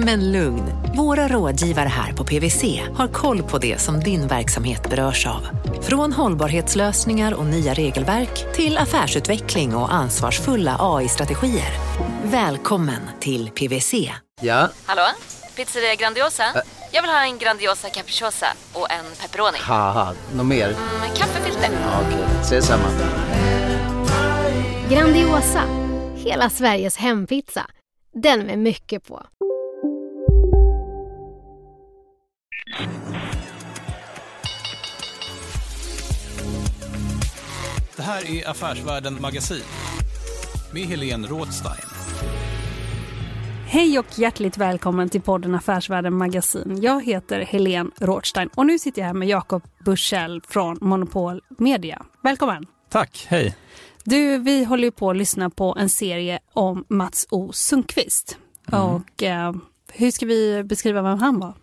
Men lugn, våra rådgivare här på PWC har koll på det som din verksamhet berörs av. Från hållbarhetslösningar och nya regelverk till affärsutveckling och ansvarsfulla AI-strategier. Välkommen till PWC. Ja? Hallå? Pizzeria Grandiosa? Ä Jag vill ha en Grandiosa capriciosa och en pepperoni. Något mer? Mm, kaffefilter. Ja, Okej, okay. ses samma. Grandiosa, hela Sveriges hempizza. Den med mycket på. Det här är Affärsvärlden Magasin med Helene Rådstein. Hej och hjärtligt välkommen till podden Affärsvärlden Magasin. Jag heter Helene Rådstein och nu sitter jag här med Jakob Bursell från Monopol Media. Välkommen! Tack, hej! Du, vi håller ju på att lyssna på en serie om Mats O Sundqvist. Mm. Och eh, hur ska vi beskriva vem han var?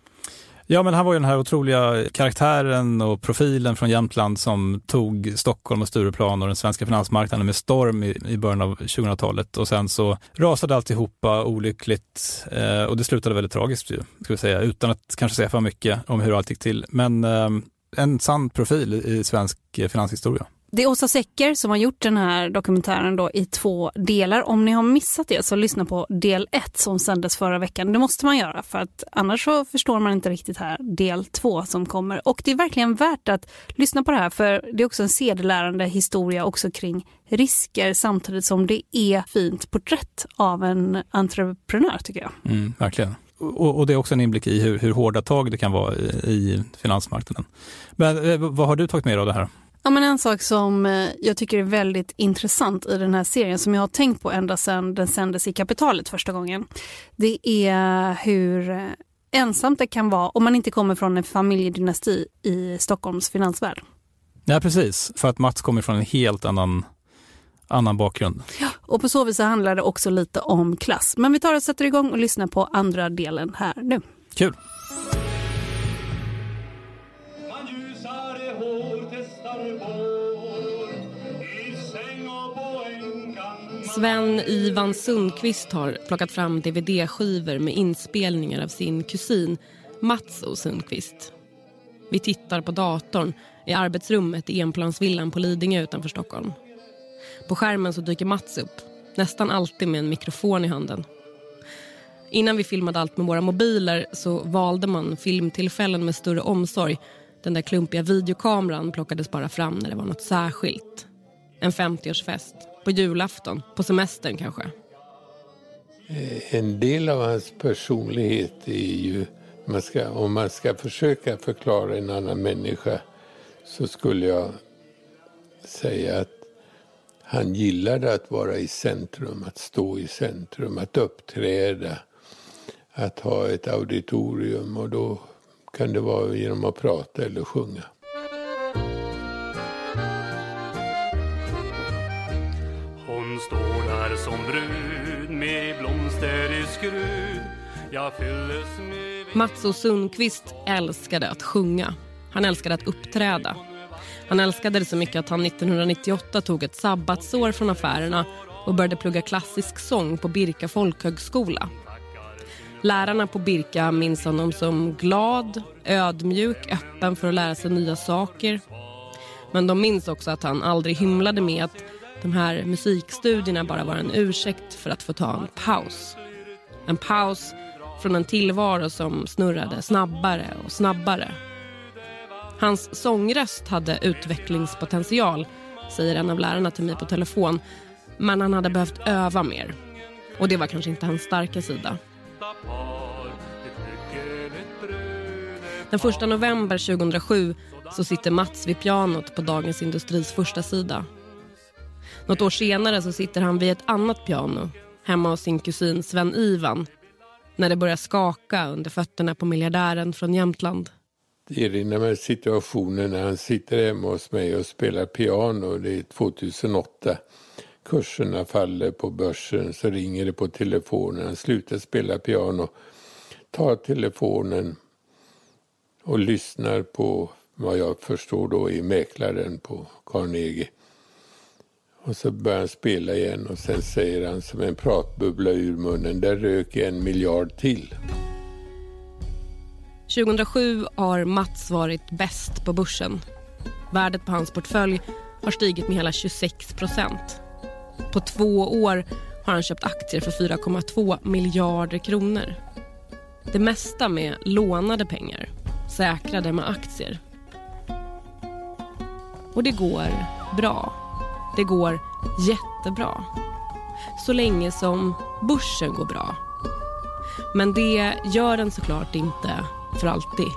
Ja, men han var ju den här otroliga karaktären och profilen från Jämtland som tog Stockholm och Stureplan och den svenska finansmarknaden med storm i, i början av 2000-talet. Och sen så rasade alltihopa olyckligt eh, och det slutade väldigt tragiskt, ju, ska vi säga, utan att kanske säga för mycket om hur allt gick till. Men eh, en sann profil i svensk finanshistoria. Det är Åsa Secker som har gjort den här dokumentären då i två delar. Om ni har missat det så lyssna på del 1 som sändes förra veckan. Det måste man göra för att annars så förstår man inte riktigt här del 2 som kommer. Och det är verkligen värt att lyssna på det här för det är också en sedelärande historia också kring risker samtidigt som det är fint porträtt av en entreprenör tycker jag. Mm, verkligen. Och, och, det är också en inblick i hur, hur hårda tag det kan vara i, i finansmarknaden. Men eh, vad har du tagit med dig av det här? Ja, men en sak som eh, jag tycker är väldigt intressant i den här serien som jag har tänkt på ända sedan den sändes i Kapitalet första gången. Det är hur eh, ensamt det kan vara om man inte kommer från en familjedynasti i Stockholms finansvärld. Ja, precis. För att Mats kommer från en helt annan, annan bakgrund. Ja, och på så vis handlar det också lite om klass. Men vi tar och sätter igång och lyssnar på andra delen här nu. Kul! Sven Ivan Sundqvist har plockat fram dvd-skivor med inspelningar av sin kusin Mats O Sundqvist. Vi tittar på datorn i arbetsrummet i enplansvillan på Lidingö utanför Stockholm. På skärmen så dyker Mats upp, nästan alltid med en mikrofon i handen. Innan vi filmade allt med våra mobiler så valde man filmtillfällen med större omsorg. Den där klumpiga videokameran plockades bara fram när det var något särskilt. En 50-årsfest på julafton, på semestern kanske? En del av hans personlighet är ju, man ska, om man ska försöka förklara en annan människa så skulle jag säga att han gillade att vara i centrum, att stå i centrum, att uppträda, att ha ett auditorium och då kan det vara genom att prata eller sjunga. Skrud Jag fylldes med... Mats och Sundqvist älskade att sjunga. Han älskade att uppträda. Han älskade det så mycket att han 1998 tog ett sabbatsår från affärerna och började plugga klassisk sång på Birka folkhögskola. Lärarna på Birka minns honom som glad, ödmjuk, öppen för att lära sig nya saker. Men de minns också att han aldrig hymlade med att de här musikstudierna bara var en ursäkt för att få ta en paus. En paus från en tillvaro som snurrade snabbare och snabbare. Hans sångröst hade utvecklingspotential, säger en av lärarna till mig på telefon. Men han hade behövt öva mer. Och det var kanske inte hans starka sida. Den 1 november 2007 så sitter Mats vid pianot på Dagens Industris första sida något år senare så sitter han vid ett annat piano hemma hos sin kusin Sven-Ivan när det börjar skaka under fötterna på miljardären från Jämtland. Det erinrar mig situationen när han sitter hemma hos mig och spelar piano. Det är 2008. kurserna faller på börsen så ringer det på telefonen. Han slutar spela piano, tar telefonen och lyssnar på vad jag förstår då är mäklaren på Carnegie. Och så börjar han spela igen och sen säger han som en pratbubbla ur munnen, där rök en miljard till. 2007 har Mats varit bäst på börsen. Värdet på hans portfölj har stigit med hela 26 procent. På två år har han köpt aktier för 4,2 miljarder kronor. Det mesta med lånade pengar, säkrade med aktier. Och det går bra. Det går jättebra. Så länge som börsen går bra. Men det gör den såklart inte för alltid.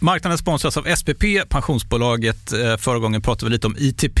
Marknaden sponsras av SPP, pensionsbolaget. Eh, förra gången pratade vi lite om ITP.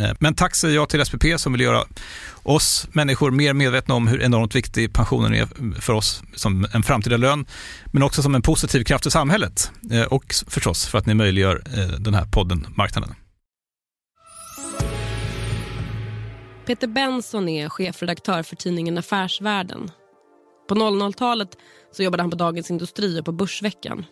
Eh, men tack säger jag till SPP som vill göra oss människor mer medvetna om hur enormt viktig pensionen är för oss som en framtida lön, men också som en positiv kraft i samhället eh, och förstås för att ni möjliggör eh, den här podden Marknaden. Peter Benson är chefredaktör för tidningen Affärsvärlden. På 00-talet så jobbade han på Dagens Industri och på Börsveckan.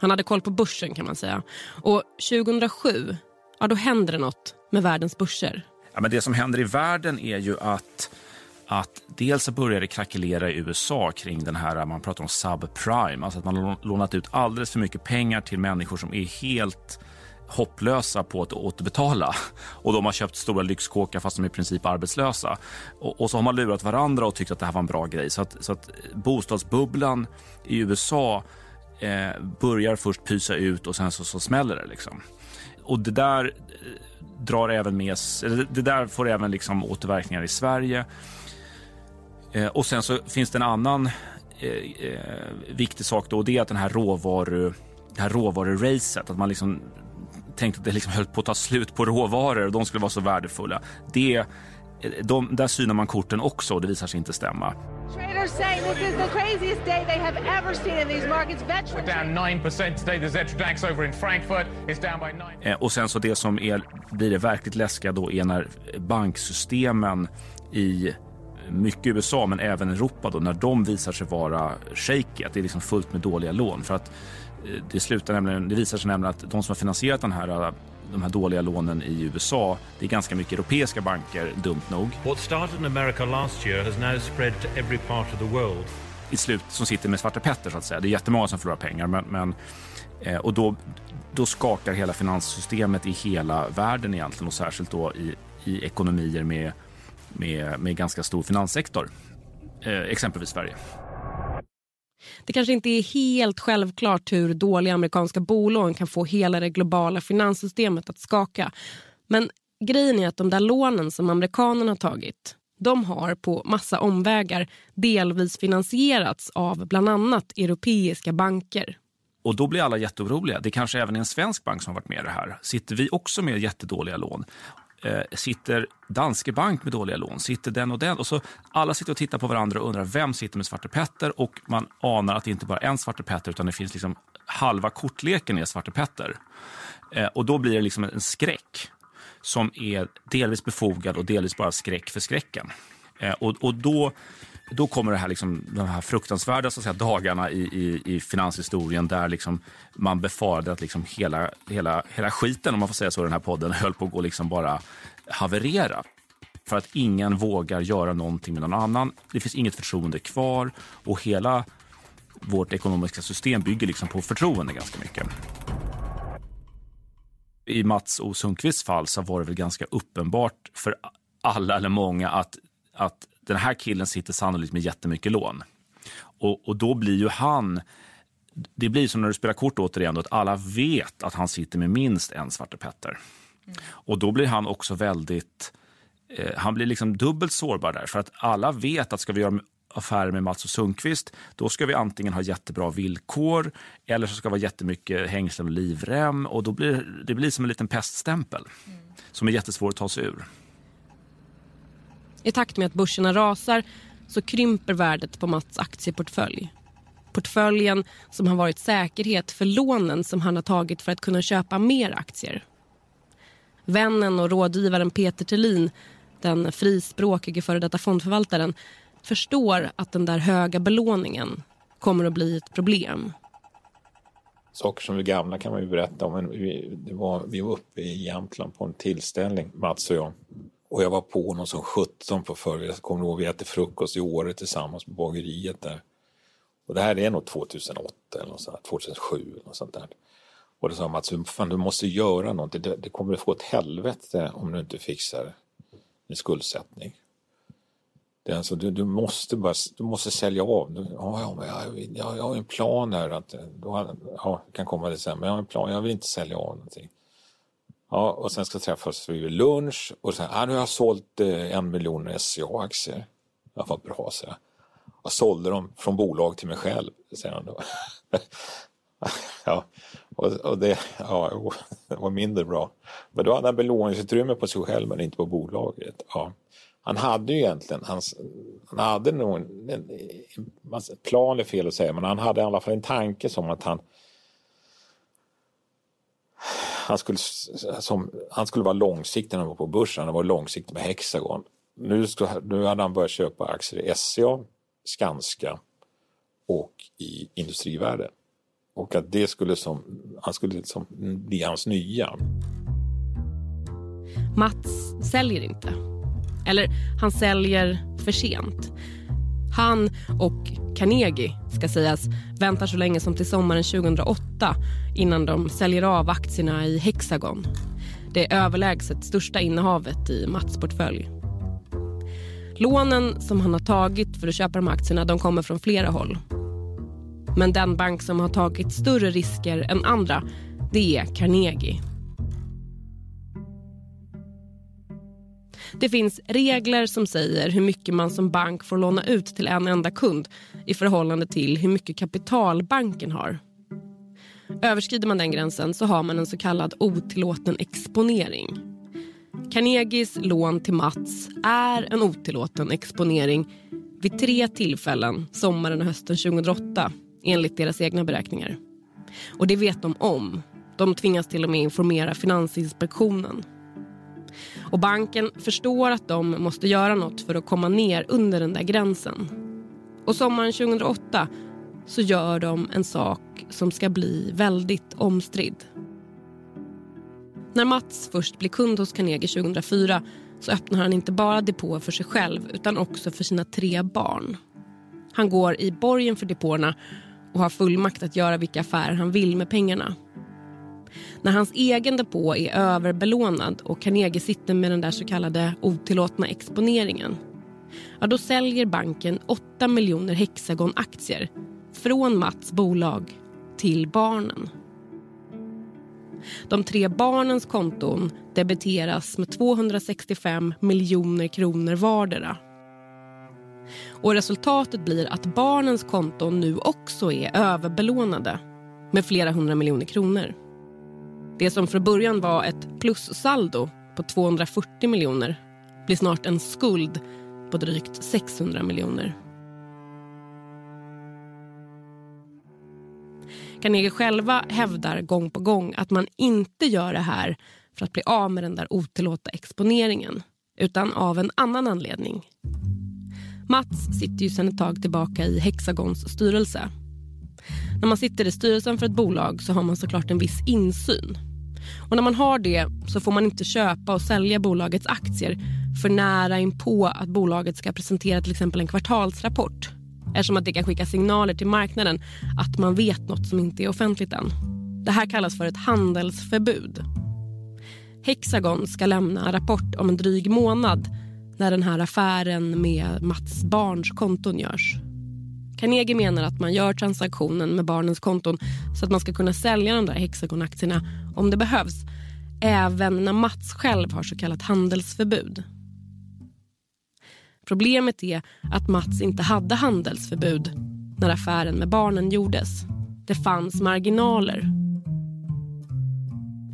Han hade koll på börsen kan man säga. Och 2007, ja då händer det något med världens börser? Ja, men det som händer i världen är ju att att dels börjar det krackelera i USA kring den här, man pratar om subprime, alltså att man har lånat ut alldeles för mycket pengar till människor som är helt hopplösa på att återbetala och de har köpt stora lyxkåkar fast de är i princip arbetslösa. Och, och, så har man lurat varandra och tyckt att det här var en bra grej. Så att, så att bostadsbubblan i USA eh, börjar först pysa ut och sen så, så smäller det. Liksom. Och det där eh, drar även med det där får även liksom återverkningar i Sverige. Eh, och sen så finns det en annan eh, eh, viktig sak då och det är att den här råvaru, det här råvaruracet, att man liksom tänkte att det liksom höll på att ta slut på råvaror och de skulle vara så värdefulla. Det de, där synar man korten också och det visar sig inte stämma. Traders say this is the craziest day they have ever seen in these markets. We're down 9% today. The Zetrodax over in Frankfurt is down by 9. Eh, och sen så det som är, blir det verkligt läskiga då är när banksystemen i mycket USA men även Europa då när de visar sig vara shaky, att det är liksom fullt med dåliga lån för att eh, det slutar nämligen, det visar sig nämligen att de som har finansierat den här de här dåliga lånen i USA. Det är ganska mycket europeiska banker, dumt nog. What started in America last year has now spread to every part of the world. i slut som sitter med Svarte Petter så att säga. Det är jättemånga som förlorar pengar men, men eh, och då, då skakar hela finanssystemet i hela världen egentligen och särskilt då i, i ekonomier med, med, med ganska stor finanssektor. Eh, exempelvis Sverige. Det kanske inte är helt självklart hur dåliga amerikanska bolån kan få hela det globala finanssystemet att skaka. Men grejen är att de där lånen som amerikanerna har tagit de har på massa omvägar delvis finansierats av bland annat europeiska banker. Och då blir alla jätteoroliga. Det kanske även är en svensk bank som har varit med i det här. Sitter vi också med jättedåliga lån? Eh, sitter Danske Bank med dåliga lån? Sitter den och den? Och så alla sitter och tittar på varandra och undrar vem sitter med Svarte Petter? Och man anar att det inte bara är en Svarte Petter utan det finns liksom halva kortleken är Svarte Petter. Eh, och då blir det liksom en skräck som är delvis befogad och delvis bara skräck för skräcken. Eh, och, och då, då kommer det här, liksom, de här fruktansvärda så att säga, dagarna i, i, i finanshistorien där liksom man befarade att liksom hela, hela, hela skiten, om man får säga så i den här podden, höll på att gå liksom bara haverera. För att ingen vågar göra någonting med någon annan. Det finns inget förtroende kvar och hela vårt ekonomiska system bygger liksom på förtroende ganska mycket. I Mats O Sundqvists fall så var det väl ganska uppenbart för alla eller många att, att den här killen sitter sannolikt med jättemycket lån. Och, och då blir ju han... Det blir som när du spelar kort återigen, då, att alla vet att han sitter med minst en Svarte Petter. Mm. Och då blir han också väldigt... Eh, han blir liksom dubbelt sårbar där, för att alla vet att ska vi göra affärer med Mats och Sundqvist, då ska vi antingen ha jättebra villkor eller så ska det vara jättemycket hängslen och livrem och då blir det blir som en liten peststämpel mm. som är jättesvår att ta sig ur. I takt med att börserna rasar så krymper värdet på Mats aktieportfölj. Portföljen som har varit säkerhet för lånen som han har tagit för att kunna köpa mer aktier. Vännen och rådgivaren Peter Thelin, den frispråkige före detta fondförvaltaren, förstår att den där höga belåningen kommer att bli ett problem. Saker som är gamla kan man ju berätta om. Vi, det var, vi var uppe i Jämtland på en tillställning, Mats och jag. Och jag var på honom som 17 på förmiddagen. Kommer ihåg vi äter frukost i Åre tillsammans på bageriet där. Och det här är nog 2008 eller något sånt, 2007 eller något sånt där. Och då sa Mats, fan du måste göra någonting. Det, det kommer att få ett helvete om du inte fixar din skuldsättning. Det är alltså, du, du, måste bara, du måste sälja av. Du, ja, ja, men jag, jag, jag har en plan här. Att, då, ja, kan komma det sen, men jag har en plan. Jag vill inte sälja av någonting. Ja, och sen ska träffas vid lunch och sen, ah, nu har jag sålt eh, en miljon SCA-aktier. Ja, vad bra, så jag. Jag sålde dem från bolag till mig själv, säger han då. ja, och, och det, ja, det var mindre bra. Men då hade han belåningsutrymme på sig själv men inte på bolaget. Ja. Han hade ju egentligen, hans, han hade nog en, en, en plan är fel att säga, men han hade i alla fall en tanke som att han han skulle, som, han skulle vara långsiktig när han var på börsen, han var långsiktig med Hexagon. Nu, nu hade han börjat köpa aktier i SCA, Skanska och i Industrivärden. Och att det skulle som, han skulle liksom bli hans nya. Mats säljer inte. Eller han säljer för sent. Han och Carnegie, ska sägas, väntar så länge som till sommaren 2008 innan de säljer av aktierna i Hexagon. Det är överlägset största innehavet i Mats portfölj. Lånen som han har tagit för att köpa de aktierna de kommer från flera håll. Men den bank som har tagit större risker än andra det är Carnegie. Det finns regler som säger hur mycket man som bank får låna ut till en enda kund i förhållande till hur mycket kapital banken har. Överskrider man den gränsen så har man en så kallad otillåten exponering. Carnegies lån till Mats är en otillåten exponering vid tre tillfällen sommaren och hösten 2008 enligt deras egna beräkningar. Och det vet de om. De tvingas till och med informera Finansinspektionen. Och banken förstår att de måste göra något för att komma ner under den där gränsen. Och sommaren 2008 så gör de en sak som ska bli väldigt omstridd. När Mats först blir kund hos Carnegie 2004 så öppnar han inte bara depå för sig själv utan också för sina tre barn. Han går i borgen för depåerna och har fullmakt att göra vilka affärer han vill med pengarna. När hans egen depå är överbelånad och Carnegie sitter med den där så kallade otillåtna exponeringen ja, då säljer banken 8 miljoner Hexagon-aktier från Mats bolag till barnen. De tre barnens konton debiteras med 265 miljoner kronor vardera. Och resultatet blir att barnens konton nu också är överbelånade med flera hundra miljoner kronor. Det som från början var ett plussaldo på 240 miljoner blir snart en skuld på drygt 600 miljoner. Carnegie själva hävdar gång på gång att man inte gör det här för att bli av med den där otillåta exponeringen utan av en annan anledning. Mats sitter ju sedan ett tag tillbaka i Hexagons styrelse. När man sitter i styrelsen för ett bolag så har man såklart en viss insyn. Och när man har det så får man inte köpa och sälja bolagets aktier för nära in på att bolaget ska presentera till exempel en kvartalsrapport eftersom att det kan skicka signaler till marknaden att man vet något som inte är offentligt än. Det här kallas för ett handelsförbud. Hexagon ska lämna en rapport om en dryg månad när den här affären med Mats barns konton görs. Carnegie menar att man gör transaktionen med barnens konton så att man ska kunna sälja de där Hexagon-aktierna om det behövs även när Mats själv har så kallat handelsförbud. Problemet är att Mats inte hade handelsförbud när affären med barnen gjordes. Det fanns marginaler.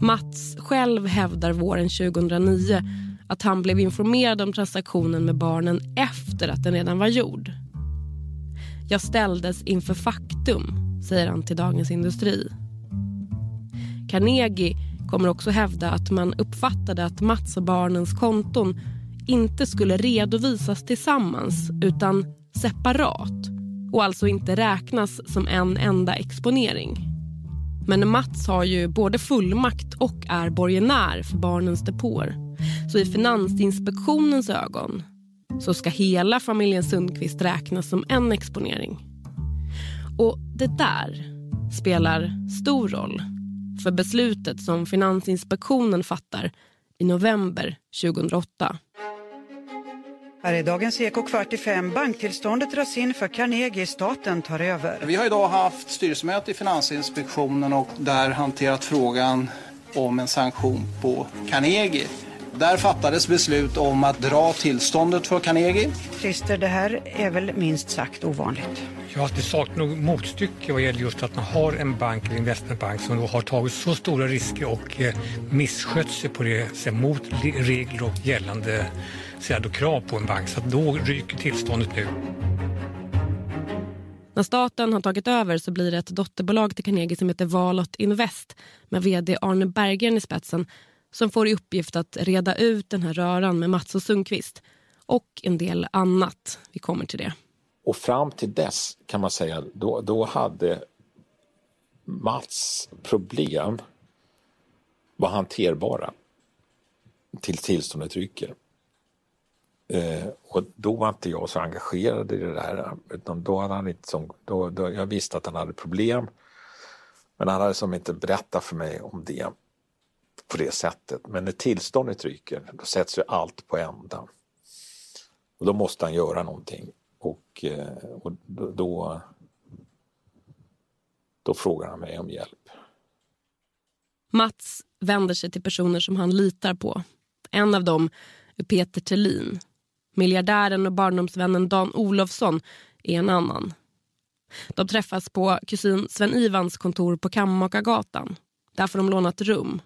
Mats själv hävdar våren 2009 att han blev informerad om transaktionen med barnen efter att den redan var gjord. Jag ställdes inför faktum, säger han till Dagens Industri. Carnegie kommer också hävda att man uppfattade att Mats och barnens konton inte skulle redovisas tillsammans utan separat och alltså inte räknas som en enda exponering. Men Mats har ju både fullmakt och är borgenär för barnens depåer. Så i Finansinspektionens ögon så ska hela familjen Sundqvist räknas som en exponering. Och det där spelar stor roll för beslutet som Finansinspektionen fattar i november 2008. Här är dagens Eko kvart i fem. Banktillståndet dras in för Carnegie. Staten tar över. Vi har idag haft styrelsemöte i Finansinspektionen och där hanterat frågan om en sanktion på Carnegie. Där fattades beslut om att dra tillståndet för Carnegie. Christer, det här är väl minst sagt ovanligt? Ja, det saknar nog motstycke vad gäller just att man har en bank eller investmentbank som då har tagit så stora risker och eh, misskött sig på det sätt mot regler och gällande då, krav på en bank. Så att då ryker tillståndet nu. När staten har tagit över så blir det ett dotterbolag till Carnegie som heter Valot Invest med vd Arne Berggren i spetsen som får i uppgift att reda ut den här röran med Mats och Sundqvist och en del annat. Vi kommer till det. Och fram till dess kan man säga, då, då hade Mats problem var hanterbara till tillståndet ryker. Eh, och då var inte jag så engagerad i det där. Utan då hade han inte som, då, då, jag visste att han hade problem. Men han hade som inte berättat för mig om det på det sättet. Men när tillståndet ryker, då sätts ju allt på ända. Och då måste han göra någonting. Och, eh, och då, då frågar han mig om hjälp. Mats vänder sig till personer som han litar på. En av dem är Peter Tellin. Miljardären och barndomsvännen Dan Olofsson är en annan. De träffas på kusin Sven-Ivans kontor på Kammakargatan. Där får de låna ett rum.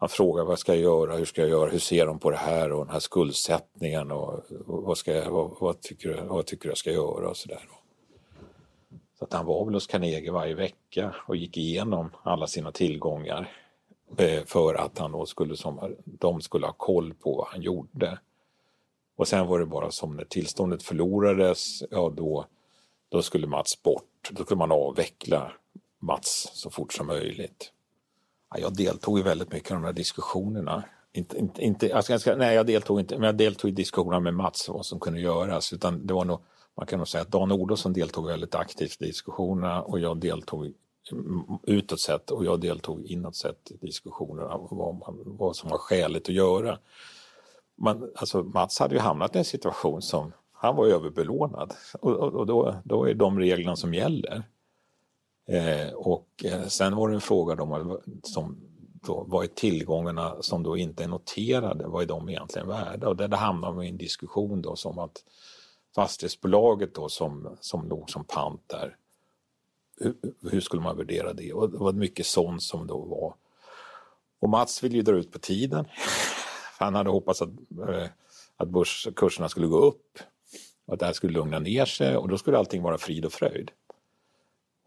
Han frågar vad ska jag göra, hur ska jag göra, hur ser de på det här och den här skuldsättningen och, vad, ska jag, vad, vad, tycker, du, vad tycker du jag ska göra och sådär. Så att han var väl hos Carnegie varje vecka och gick igenom alla sina tillgångar eh, för att han då skulle, som, de skulle ha koll på vad han gjorde. Och sen var det bara som när tillståndet förlorades, ja då, då skulle Mats bort. Då skulle man avveckla Mats så fort som möjligt. Ja, jag deltog i väldigt mycket av de här diskussionerna inte, inte, inte, alltså ganska, nej, jag deltog inte, men jag deltog i diskussionerna med Mats vad som kunde göras. Utan det var nog, man kan nog säga att Dan Olofsson deltog väldigt aktivt i diskussionerna och jag deltog utåt sett och jag deltog inåt sett i diskussionerna om vad, man, vad som var skäligt att göra. Man, alltså Mats hade ju hamnat i en situation som han var överbelånad och, och, och då, då är de reglerna som gäller. Eh, och eh, sen var det en fråga om som då, vad är tillgångarna som då inte är noterade, vad är de egentligen värda? Och där hamnar man i en diskussion då som att fastighetsbolaget då som, som låg som pant där, hur, hur, skulle man värdera det? Och det var mycket sånt som då var. Och Mats ville ju dra ut på tiden. Han hade hoppats att, eh, att börskurserna skulle gå upp och att det här skulle lugna ner sig och då skulle allting vara frid och fröjd.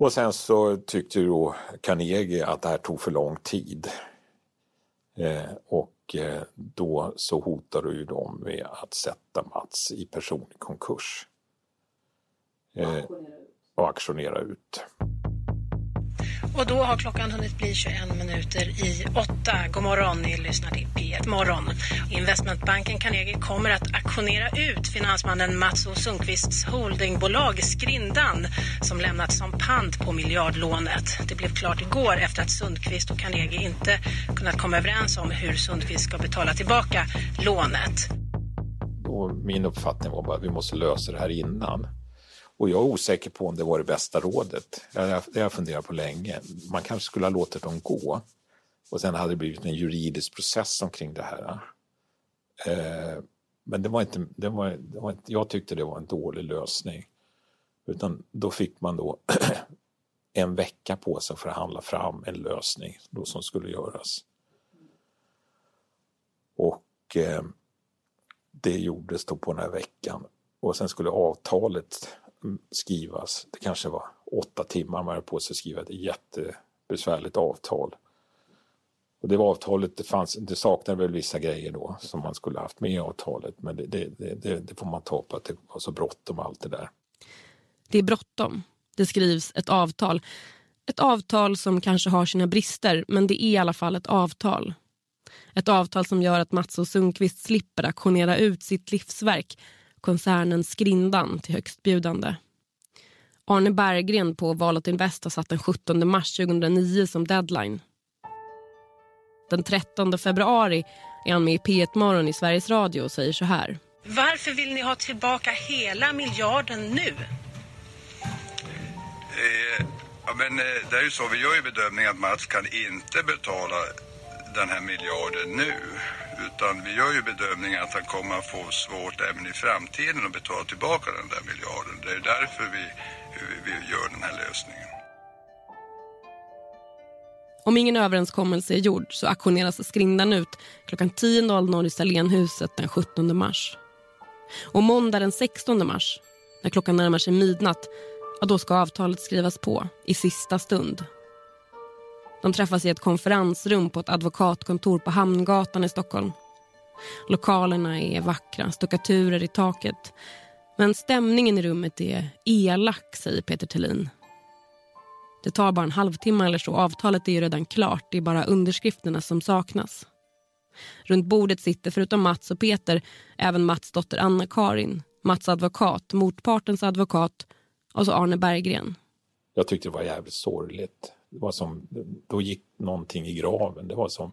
Och sen så tyckte ju då Carnegie att det här tog för lång tid. Eh, och eh, då så hotade ju de med att sätta Mats i personlig konkurs. Eh, och auktionera ut. Och då har klockan hunnit bli 21 minuter i åtta. God morgon, ni lyssnar till P1 Morgon. Investmentbanken Carnegie kommer att aktionera ut finansmannen Mats O Sundqvists holdingbolag Skrindan som lämnats som pant på miljardlånet. Det blev klart igår efter att Sundqvist och Carnegie inte kunnat komma överens om hur Sundqvist ska betala tillbaka lånet. Och min uppfattning var bara att vi måste lösa det här innan. Och jag är osäker på om det var det bästa rådet. Det har jag funderat på länge. Man kanske skulle ha låtit dem gå. Och sen hade det blivit en juridisk process omkring det här. Eh, men det var inte, det var, det var inte, jag tyckte det var en dålig lösning. Utan då fick man då en vecka på sig för att förhandla fram en lösning då som skulle göras. Och eh, det gjordes då på den här veckan. Och sen skulle avtalet skrivas. Det kanske var åtta timmar man hade på sig att skriva ett jättebesvärligt avtal. Och det var avtalet, det, fanns, det saknade väl vissa grejer då som man skulle haft med i avtalet men det, det, det, det får man ta på att det var så bråttom allt det där. Det är bråttom. Det skrivs ett avtal. Ett avtal som kanske har sina brister men det är i alla fall ett avtal. Ett avtal som gör att Mats och Sundqvist slipper aktionera ut sitt livsverk koncernen Skrindan till högstbjudande. Arne Berggren på Valet Invest har satt den 17 mars 2009 som deadline. Den 13 februari är han med i P1 Morgon i Sveriges Radio och säger så här. Varför vill ni ha tillbaka hela miljarden nu? Eh, ja, men, eh, det är ju så, vi gör ju bedömningen att Mats kan inte betala den här miljarden nu. Utan vi gör ju bedömningen att han kommer att få svårt även i framtiden att betala tillbaka den där miljarden. Det är därför vi, vi, vi gör den här lösningen. Om ingen överenskommelse är gjord så auktioneras skrindan ut klockan 10.00 i Salénhuset den 17 mars. Och måndag den 16 mars, när klockan närmar sig midnatt, ja, då ska avtalet skrivas på i sista stund. De träffas i ett konferensrum på ett advokatkontor på Hamngatan i Stockholm. Lokalerna är vackra, stuckaturer i taket. Men stämningen i rummet är elak, säger Peter Thelin. Det tar bara en halvtimme eller så. Avtalet är ju redan klart. Det är bara underskrifterna som saknas. Runt bordet sitter förutom Mats och Peter även Mats dotter Anna-Karin, Mats advokat, motpartens advokat och så Arne Berggren. Jag tyckte det var jävligt sorgligt. Det var som, då gick någonting i graven. Det var som,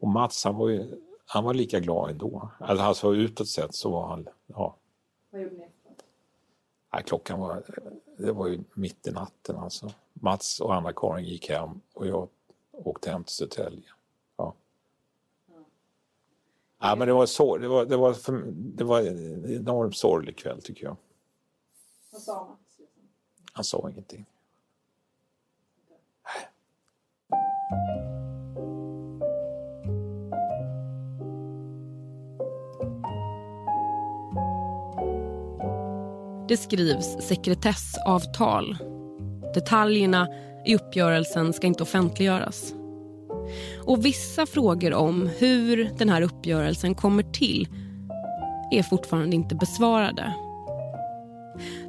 och Mats han var, ju, han var lika glad ändå. Alltså, alltså utåt sett så var han, ja. Vad gjorde ni Ja, klockan var, det var ju mitt i natten alltså. Mats och Anna-Karin gick hem och jag åkte hem till Södertälje. Ja. Ja, men det var, så, det var, det var, för, det var en enormt sorglig kväll tycker jag. Vad sa Mats? Han sa ingenting. Det skrivs sekretessavtal. Detaljerna i uppgörelsen ska inte offentliggöras. Och vissa frågor om hur den här uppgörelsen kommer till är fortfarande inte besvarade.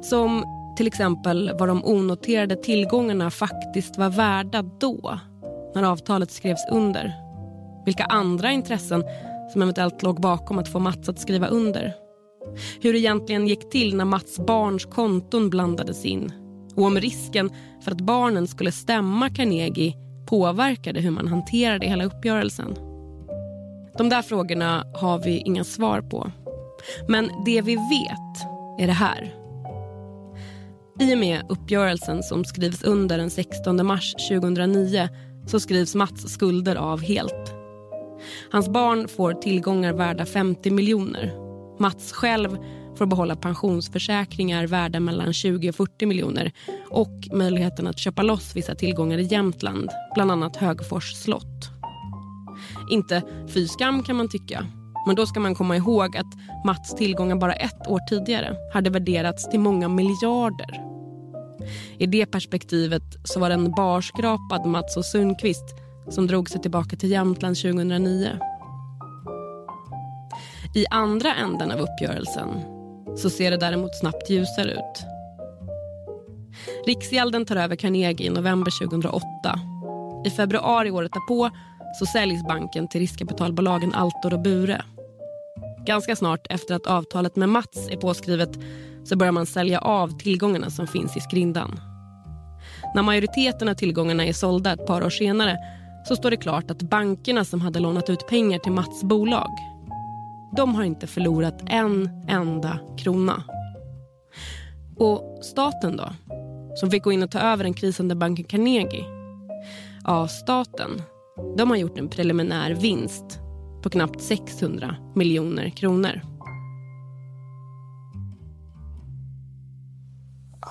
Som till exempel vad de onoterade tillgångarna faktiskt var värda då, när avtalet skrevs under. Vilka andra intressen som eventuellt låg bakom att få Mats att skriva under. Hur det egentligen gick till när Mats barns konton blandades in. Och om risken för att barnen skulle stämma Carnegie påverkade hur man hanterade hela uppgörelsen. De där frågorna har vi inga svar på. Men det vi vet är det här. I och med uppgörelsen som skrivs under den 16 mars 2009 så skrivs Mats skulder av helt. Hans barn får tillgångar värda 50 miljoner. Mats själv får behålla pensionsförsäkringar värda mellan 20 och 40 miljoner och möjligheten att köpa loss vissa tillgångar i Jämtland, bland annat Högfors slott. Inte fy skam kan man tycka. Men då ska man komma ihåg att Mats tillgångar bara ett år tidigare hade värderats till många miljarder. I det perspektivet så var det en barskrapad Mats och Sundqvist som drog sig tillbaka till Jämtland 2009. I andra änden av uppgörelsen så ser det däremot snabbt ljusare ut. Riksgälden tar över Carnegie i november 2008. I februari året därpå så säljs banken till riskkapitalbolagen Altor och Bure. Ganska snart efter att avtalet med Mats är påskrivet så börjar man sälja av tillgångarna som finns i skrindan. När majoriteten av tillgångarna är sålda ett par år senare så står det klart att bankerna som hade lånat ut pengar till Mats bolag de har inte förlorat en enda krona. Och staten då? Som fick gå in och ta över den krisande banken Carnegie? Ja, staten de har gjort en preliminär vinst på knappt 600 miljoner kronor.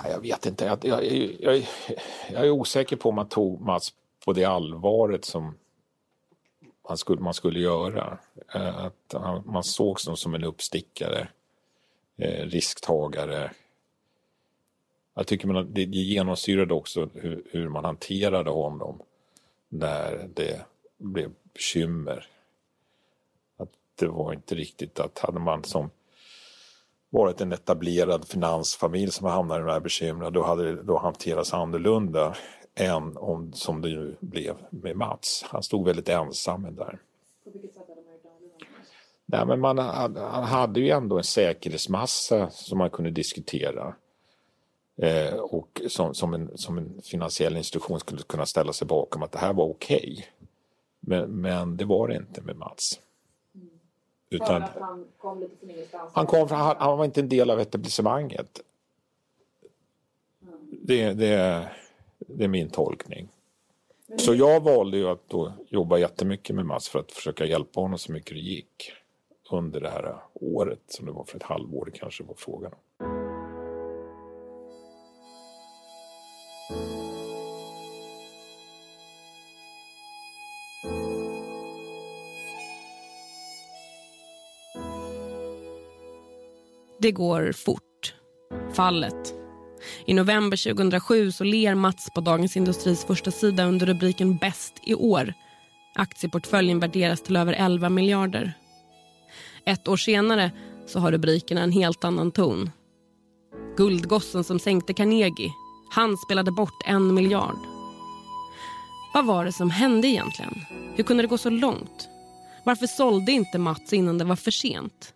Jag vet inte. Jag, jag, jag, jag, är osäker på om man tog Mats på det allvaret som man skulle, man skulle göra. Eh, att man såg honom som en uppstickare, eh, risktagare. Jag tycker man, det genomsyrade också hur, hur man hanterade honom när det blev bekymmer. Att det var inte riktigt att hade man som varit en etablerad finansfamilj som hamnade i de här bekymren då hade det då hanterats annorlunda än om, som det ju blev med Mats. Han stod väldigt ensam där. På vilket sätt hade man gjort Nej, men man, han hade ju ändå en säkerhetsmassa som man kunde diskutera. Eh, och som, som, en, som en finansiell institution skulle kunna ställa sig bakom att det här var okej. Okay. Men, men det var det inte med Mats. Utan, han kom lite från ingenstans? Han, kom, han, han var inte en del av etablissemanget. Mm. Det, det, det är min tolkning. Så jag valde ju att då jobba jättemycket med Mats för att försöka hjälpa honom så mycket det gick under det här året som det var för ett halvår det kanske var frågan om. Det går fort. Fallet i november 2007 så ler Mats på Dagens Industris första sida under rubriken Bäst i år. Aktieportföljen värderas till över 11 miljarder. Ett år senare så har rubrikerna en helt annan ton. Guldgossen som sänkte Carnegie. Han spelade bort en miljard. Vad var det som hände egentligen? Hur kunde det gå så långt? Varför sålde inte Mats innan det var för sent?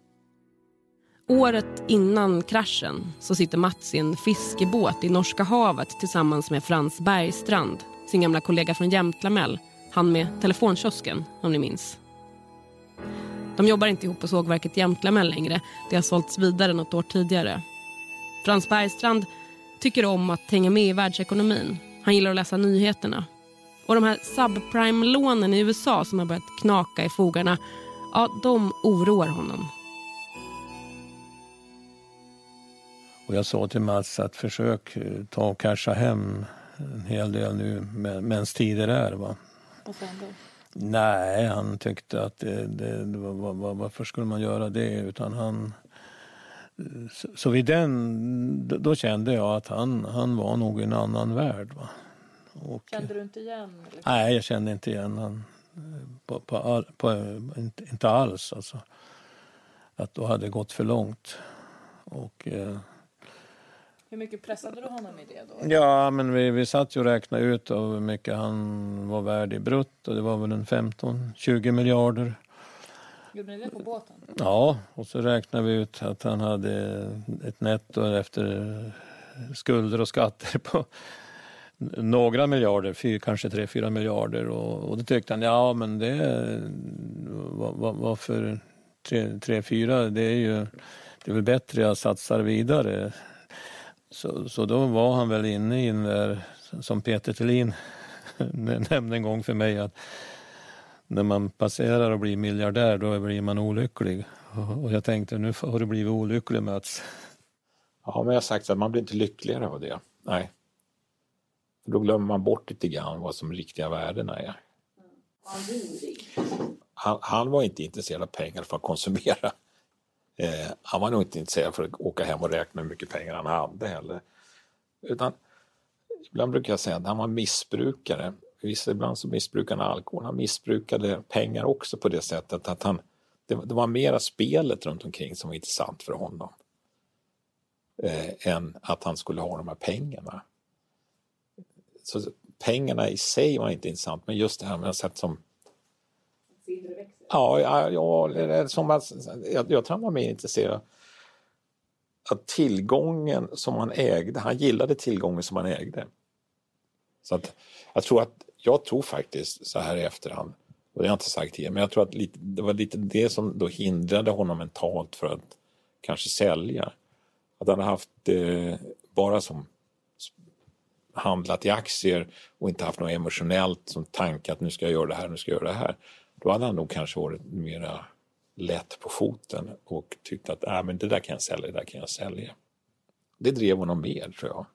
Året innan kraschen så sitter Mats i en fiskebåt i Norska havet tillsammans med Frans Bergstrand, sin gamla kollega från Jämtlamell, han med telefonkiosken om ni minns. De jobbar inte ihop på sågverket Jämtlamell längre, det har sålts vidare något år tidigare. Frans Bergstrand tycker om att hänga med i världsekonomin. Han gillar att läsa nyheterna. Och de här subprime-lånen i USA som har börjat knaka i fogarna, ja, de oroar honom. Och jag sa till Mats att försök eh, ta och casha hem en hel del nu medan tider är. Va? Vad sa han då? Nej, han tyckte att det, det, det var, var, varför skulle man göra det? Utan han, så, så vid den, då kände jag att han, han var nog i en annan värld. Va? Och, kände du inte igen? Eller? Nej, jag kände inte igen honom. På, på, all, på, inte, inte alls alltså. Att då hade det gått för långt. Och, eh, Hur mycket pressade du honom i det då? Ja, men vi, vi satt ju och räknade ut hur mycket han var värd i brutto. Det var väl en 15-20 miljarder. Gjorde ni det på båten? Ja, och så räknade vi ut att han hade ett netto efter skulder och skatter på några miljarder, fyr, kanske tre, fyra miljarder. Och, och då tyckte han, ja men det, vad, varför tre, tre, fyra, det är ju, det är väl bättre jag satsar vidare. Så, så då var han väl inne i den där, som Peter Thelin nämnde en gång för mig, att när man passerar och blir miljardär då blir man olycklig. Och jag tänkte, nu har du blivit olycklig Mats. Ja, men jag har sagt att man blir inte lyckligare av det. Nej. Då glömmer man bort lite grann vad som riktiga värdena är. Han, han var inte intresserad av pengar för att konsumera. Eh, han var nog inte intresserad för att åka hem och räkna hur mycket pengar han hade heller. Utan ibland brukar jag säga att han var missbrukare. Visst, ibland så missbrukade han alkohol. Han missbrukade pengar också på det sättet att han, det, det var mera spelet runt omkring som var intressant för honom. Eh, än att han skulle ha de här pengarna. Så pengarna i sig var inte intressant, men just det här med att sätt som Ja, ja, ja som att, jag, jag tror han var mer intresserad av tillgången som han ägde. Han gillade tillgången som han ägde. Så att jag tror att, jag tror faktiskt så här i efterhand, och det har jag inte sagt tidigare, men jag tror att lite, det var lite det som då hindrade honom mentalt för att kanske sälja. Att han har haft eh, bara som handlat i aktier och inte haft något emotionellt som tanke att nu ska jag göra det här, nu ska jag göra det här. Då hade han nog kanske varit mera lätt på foten och tyckt att äh, men det där kan jag sälja, det där kan jag sälja. Det drev honom mer tror jag.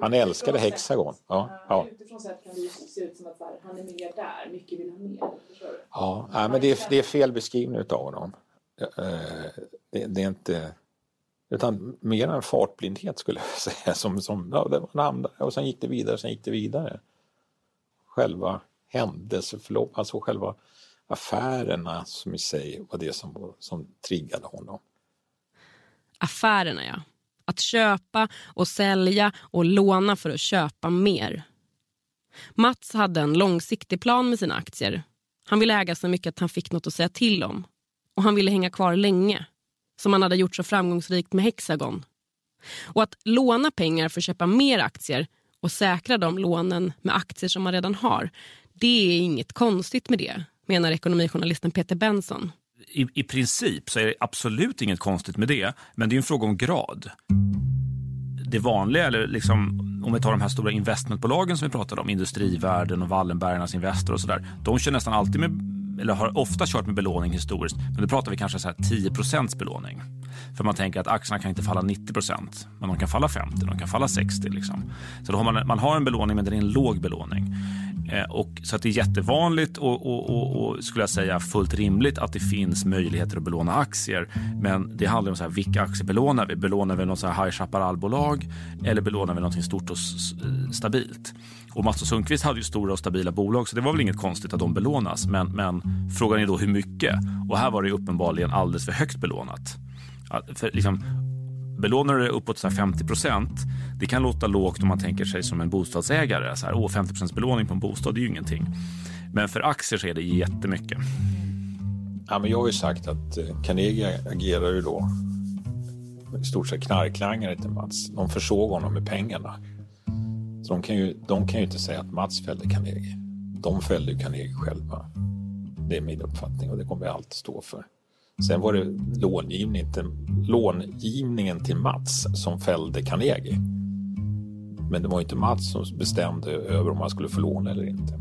Han älskade Hexagon. Ja, ja. Utifrån sett kan det ju se ut som att han är miljardär, mycket vill ha mer. Ja, nej, men det är, det är fel beskrivning av honom. Det, det är inte... Utan mer en fartblindhet skulle jag säga. Som, som, ja, det var en andra, och sen gick det vidare, sen gick det vidare. Själva händelseförlopp, alltså själva affärerna som i sig var det som, som triggade honom. Affärerna, ja. Att köpa och sälja och låna för att köpa mer. Mats hade en långsiktig plan med sina aktier. Han ville äga så mycket att han fick något att säga till om. Och han ville hänga kvar länge. Som han hade gjort så framgångsrikt med Hexagon. Och att låna pengar för att köpa mer aktier och säkra de lånen med aktier som man redan har. Det är inget konstigt med det menar ekonomijournalisten Peter Benson. I, I princip så är det absolut inget konstigt med det, men det är en fråga om grad. Det vanliga, eller liksom, om vi tar de här stora investmentbolagen som vi pratade om, Industrivärden och Wallenbergarnas Investor och sådär. De kör nästan alltid med, eller har ofta kört med belåning historiskt, men då pratar vi kanske så här 10% belåning. För man tänker att aktierna kan inte falla 90 men de kan falla 50, de kan falla 60. Liksom. Så då har man, man har en belåning, men det är en låg belåning. Eh, och, så att det är jättevanligt och, och, och, och, skulle jag säga fullt rimligt att det finns möjligheter att belåna aktier. Men det handlar om så här, vilka aktier belånar vi? Belånar vi något så här High Chaparral-bolag eller belånar vi något stort och stabilt? Och Mats och Sundqvist hade ju stora och stabila bolag så det var väl inget konstigt att de belånas. Men, men frågan är då hur mycket? Och här var det uppenbarligen alldeles för högt belånat. För liksom, belånar du uppåt så 50 procent, det kan låta lågt om man tänker sig som en bostadsägare. Så här, åh, 50 procents belåning på en bostad, det är ju ingenting. Men för aktier så är det jättemycket. Ja, men jag har ju sagt att eh, Carnegie agerar ju då i stort sett knarklangare till Mats. De försåg honom med pengarna. Så de kan ju, de kan ju inte säga att Mats fällde Carnegie. De fällde ju Carnegie själva. Det är min uppfattning och det kommer jag alltid stå för. Sen var det långivning till, långivningen till Mats som fällde Carnegie. Men det var inte Mats som bestämde över om han skulle få låna eller inte.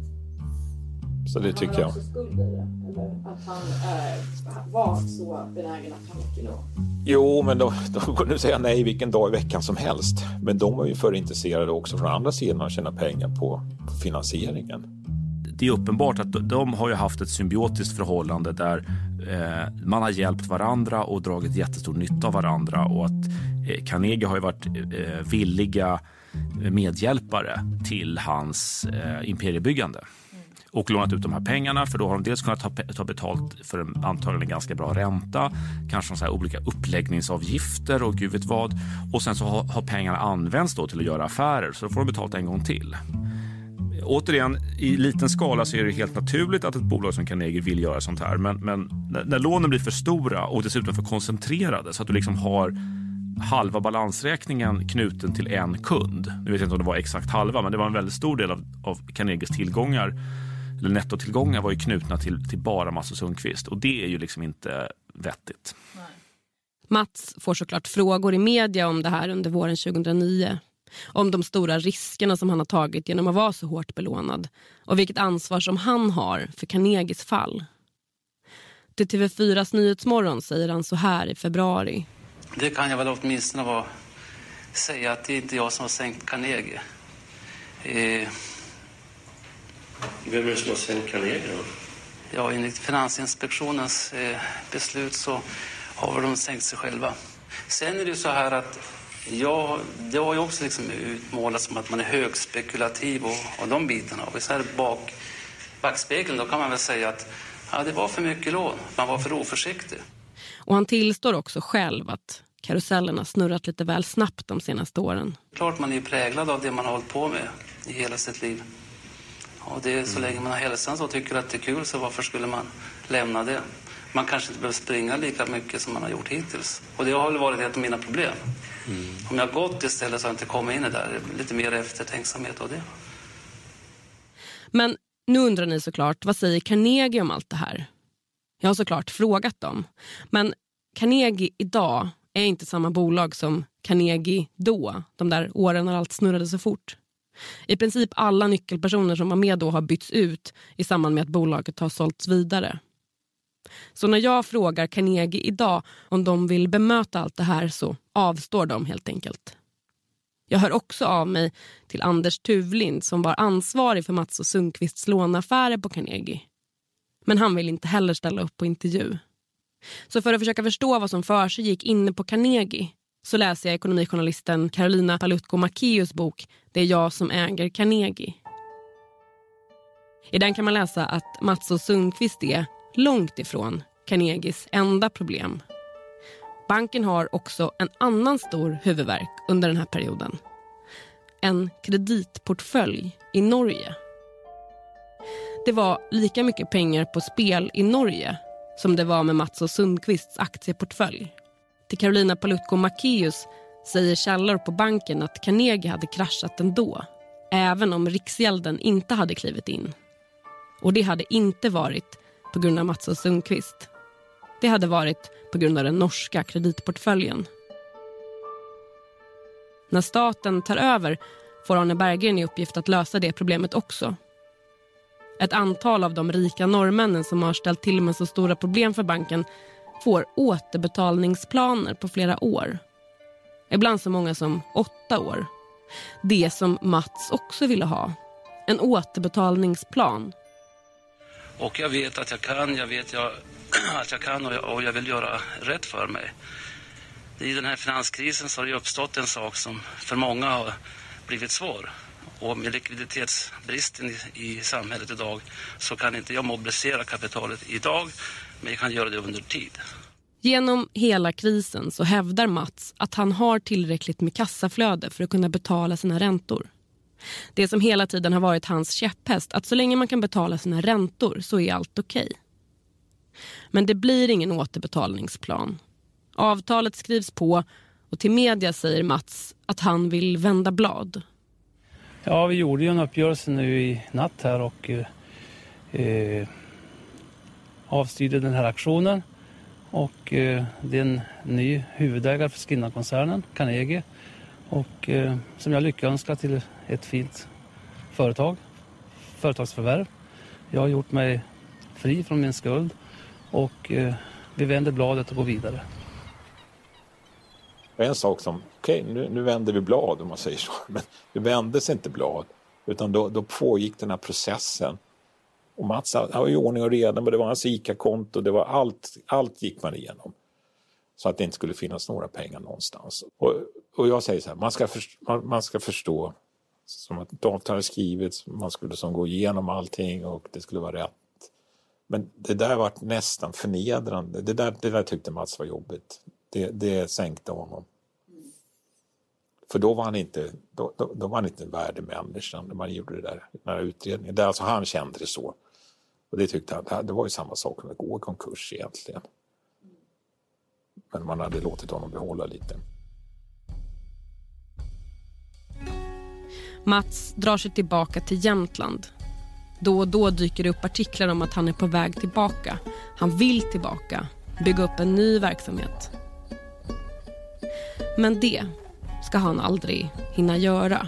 Så det tycker jag. Han det? Eller att han är, var så benägen att ta mycket lån? Jo, men då, då kunde du säga nej vilken dag i veckan som helst. Men de var ju för intresserade också från andra sidan att tjäna pengar på, på finansieringen det är uppenbart att de har ju haft ett symbiotiskt förhållande där eh, man har hjälpt varandra och dragit jättestor nytta av varandra och att eh, Carnegie har varit eh, villiga medhjälpare till hans imperiebyggande. och lånat ut de här pengarna för då har de dels kunnat ta, ta betalt för en antagligen ganska bra ränta, kanske så olika uppläggningsavgifter och gud vet vad. Och sen så har, har pengarna använts då till att göra affärer så då får de betalt en gång till. Återigen, i liten skala så är det helt naturligt att ett bolag som Carnegie vill göra sånt här. Men, men när, när lånen blir för stora och dessutom för koncentrerade så att du liksom har halva balansräkningen knuten till en kund. Nu vet jag inte om det var exakt halva, men det var en väldigt stor del av, av Carnegies tillgångar eller nettotillgångar var ju knutna till, till bara Mats och Sundqvist och det är ju liksom inte vettigt. Mats får såklart frågor i media om det här under våren 2009. Om de stora riskerna som han har tagit genom att vara så hårt belånad och vilket ansvar som han har för Carnegies fall. Till TV4s Nyhetsmorgon säger han så här i februari. Det kan jag väl åtminstone vara, säga att det är inte jag som har sänkt Carnegie. Eh, Vem är det som har sänkt Carnegie då? ja, enligt Finansinspektionens eh, beslut så har de sänkt sig själva. Sen är det ju så här att ja, det har ju också liksom utmålats som att man är högspekulativ och, och de bitarna. Och så här bak backspegeln då kan man väl säga att ja, det var för mycket lån. Man var för oförsiktig. Och han tillstår också själv att karusellen har snurrat lite väl snabbt de senaste åren. Klart man är präglad av det man har hållit på med i hela sitt liv. Och det är så länge man har hälsan så tycker att det är kul så varför skulle man lämna det? Man kanske inte behöver springa lika mycket som man har gjort hittills. Och det har väl varit ett av mina problem. Om jag har gått istället så har jag inte kommit in i det där. Lite mer eftertänksamhet av det. Men nu undrar ni såklart, vad säger Carnegie om allt det här? Jag har såklart frågat dem. Men Carnegie idag är inte samma bolag som Carnegie då, de där åren när allt snurrade så fort. I princip alla nyckelpersoner som var med då har bytts ut i samband med att bolaget har sålts vidare. Så när jag frågar Carnegie idag om de vill bemöta allt det här så avstår de helt enkelt. Jag hör också av mig till Anders Tuvlind som var ansvarig för Mats och Sundqvists lånaffärer på Carnegie. Men han vill inte heller ställa upp på intervju. Så för att försöka förstå vad som för sig gick inne på Carnegie så läser jag ekonomijournalisten Carolina Palutko Macéus bok Det är jag som äger Carnegie. I den kan man läsa att Mats och Sundqvist är långt ifrån Carnegies enda problem. Banken har också en annan stor huvudvärk under den här perioden. En kreditportfölj i Norge. Det var lika mycket pengar på spel i Norge som det var med Mats och Sundqvists aktieportfölj. Till Carolina Palutko Macéus säger källor på banken att Carnegie hade kraschat ändå även om Riksgälden inte hade klivit in. Och det hade inte varit på grund av Mats och Sundqvist. Det hade varit på grund av den norska kreditportföljen. När staten tar över får Arne Berggren i uppgift att lösa det problemet också. Ett antal av de rika norrmännen som har ställt till med så stora problem för banken får återbetalningsplaner på flera år. Ibland så många som åtta år. Det som Mats också ville ha. En återbetalningsplan. Och jag vet att jag kan, jag vet jag, att jag kan och jag, och jag vill göra rätt för mig. I den här finanskrisen så har det uppstått en sak som för många har blivit svår. Och med likviditetsbristen i, i samhället idag så kan inte jag mobilisera kapitalet idag, men jag kan göra det under tid. Genom hela krisen så hävdar Mats att han har tillräckligt med kassaflöde för att kunna betala sina räntor. Det som hela tiden har varit hans käpphäst, att så länge man kan betala sina räntor så är allt okej. Okay. Men det blir ingen återbetalningsplan. Avtalet skrivs på och till media säger Mats att han vill vända blad. Ja, vi gjorde ju en uppgörelse nu i natt här och eh, eh avstyrde den här aktionen. Och eh, det är en ny huvudägare för Skinna-koncernen, Carnegie. Och eh, som jag lyckönskar till ett fint företag, företagsförvärv. Jag har gjort mig fri från min skuld och eh, vi vänder bladet och går vidare. En sak som, okej okay, nu, nu vänder vi blad om man säger så, men det vändes inte blad utan då, då pågick den här processen. Och Mats har ju ordning och reda, men det var hans ICA-konto, det var allt, allt gick man igenom. Så att det inte skulle finnas några pengar någonstans. Och, och jag säger så här, man ska, för, man, man ska förstå Som att ett hade skrivits, man skulle som gå igenom allting och det skulle vara rätt. Men det där var nästan förnedrande. Det där, det där tyckte Mats var jobbigt. Det, det sänkte honom. För då var han inte, då, då, då var han inte en värdig människa när man gjorde det där, den där utredningen. Det, alltså han kände det så. Och det tyckte han, det var ju samma sak som att gå i konkurs egentligen. Men man hade låtit honom behålla lite. Mats drar sig tillbaka till Jämtland. Då och då dyker det upp artiklar om att han är på väg tillbaka. Han vill tillbaka, bygga upp en ny verksamhet. Men det ska han aldrig hinna göra.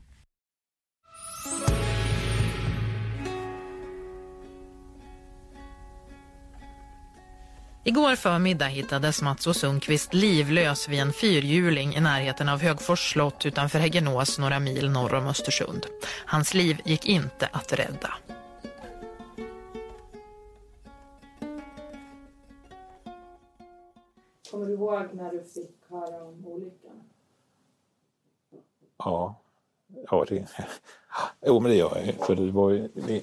Igår förmiddag hittades Mats och Sundqvist livlös vid en fyrhjuling i närheten av Högfors slott utanför Häggenås några mil norr om Östersund. Hans liv gick inte att rädda. Kommer du ihåg när du fick höra om olyckan? Ja, ja det, jo, men det gör jag. För det var ju... Det,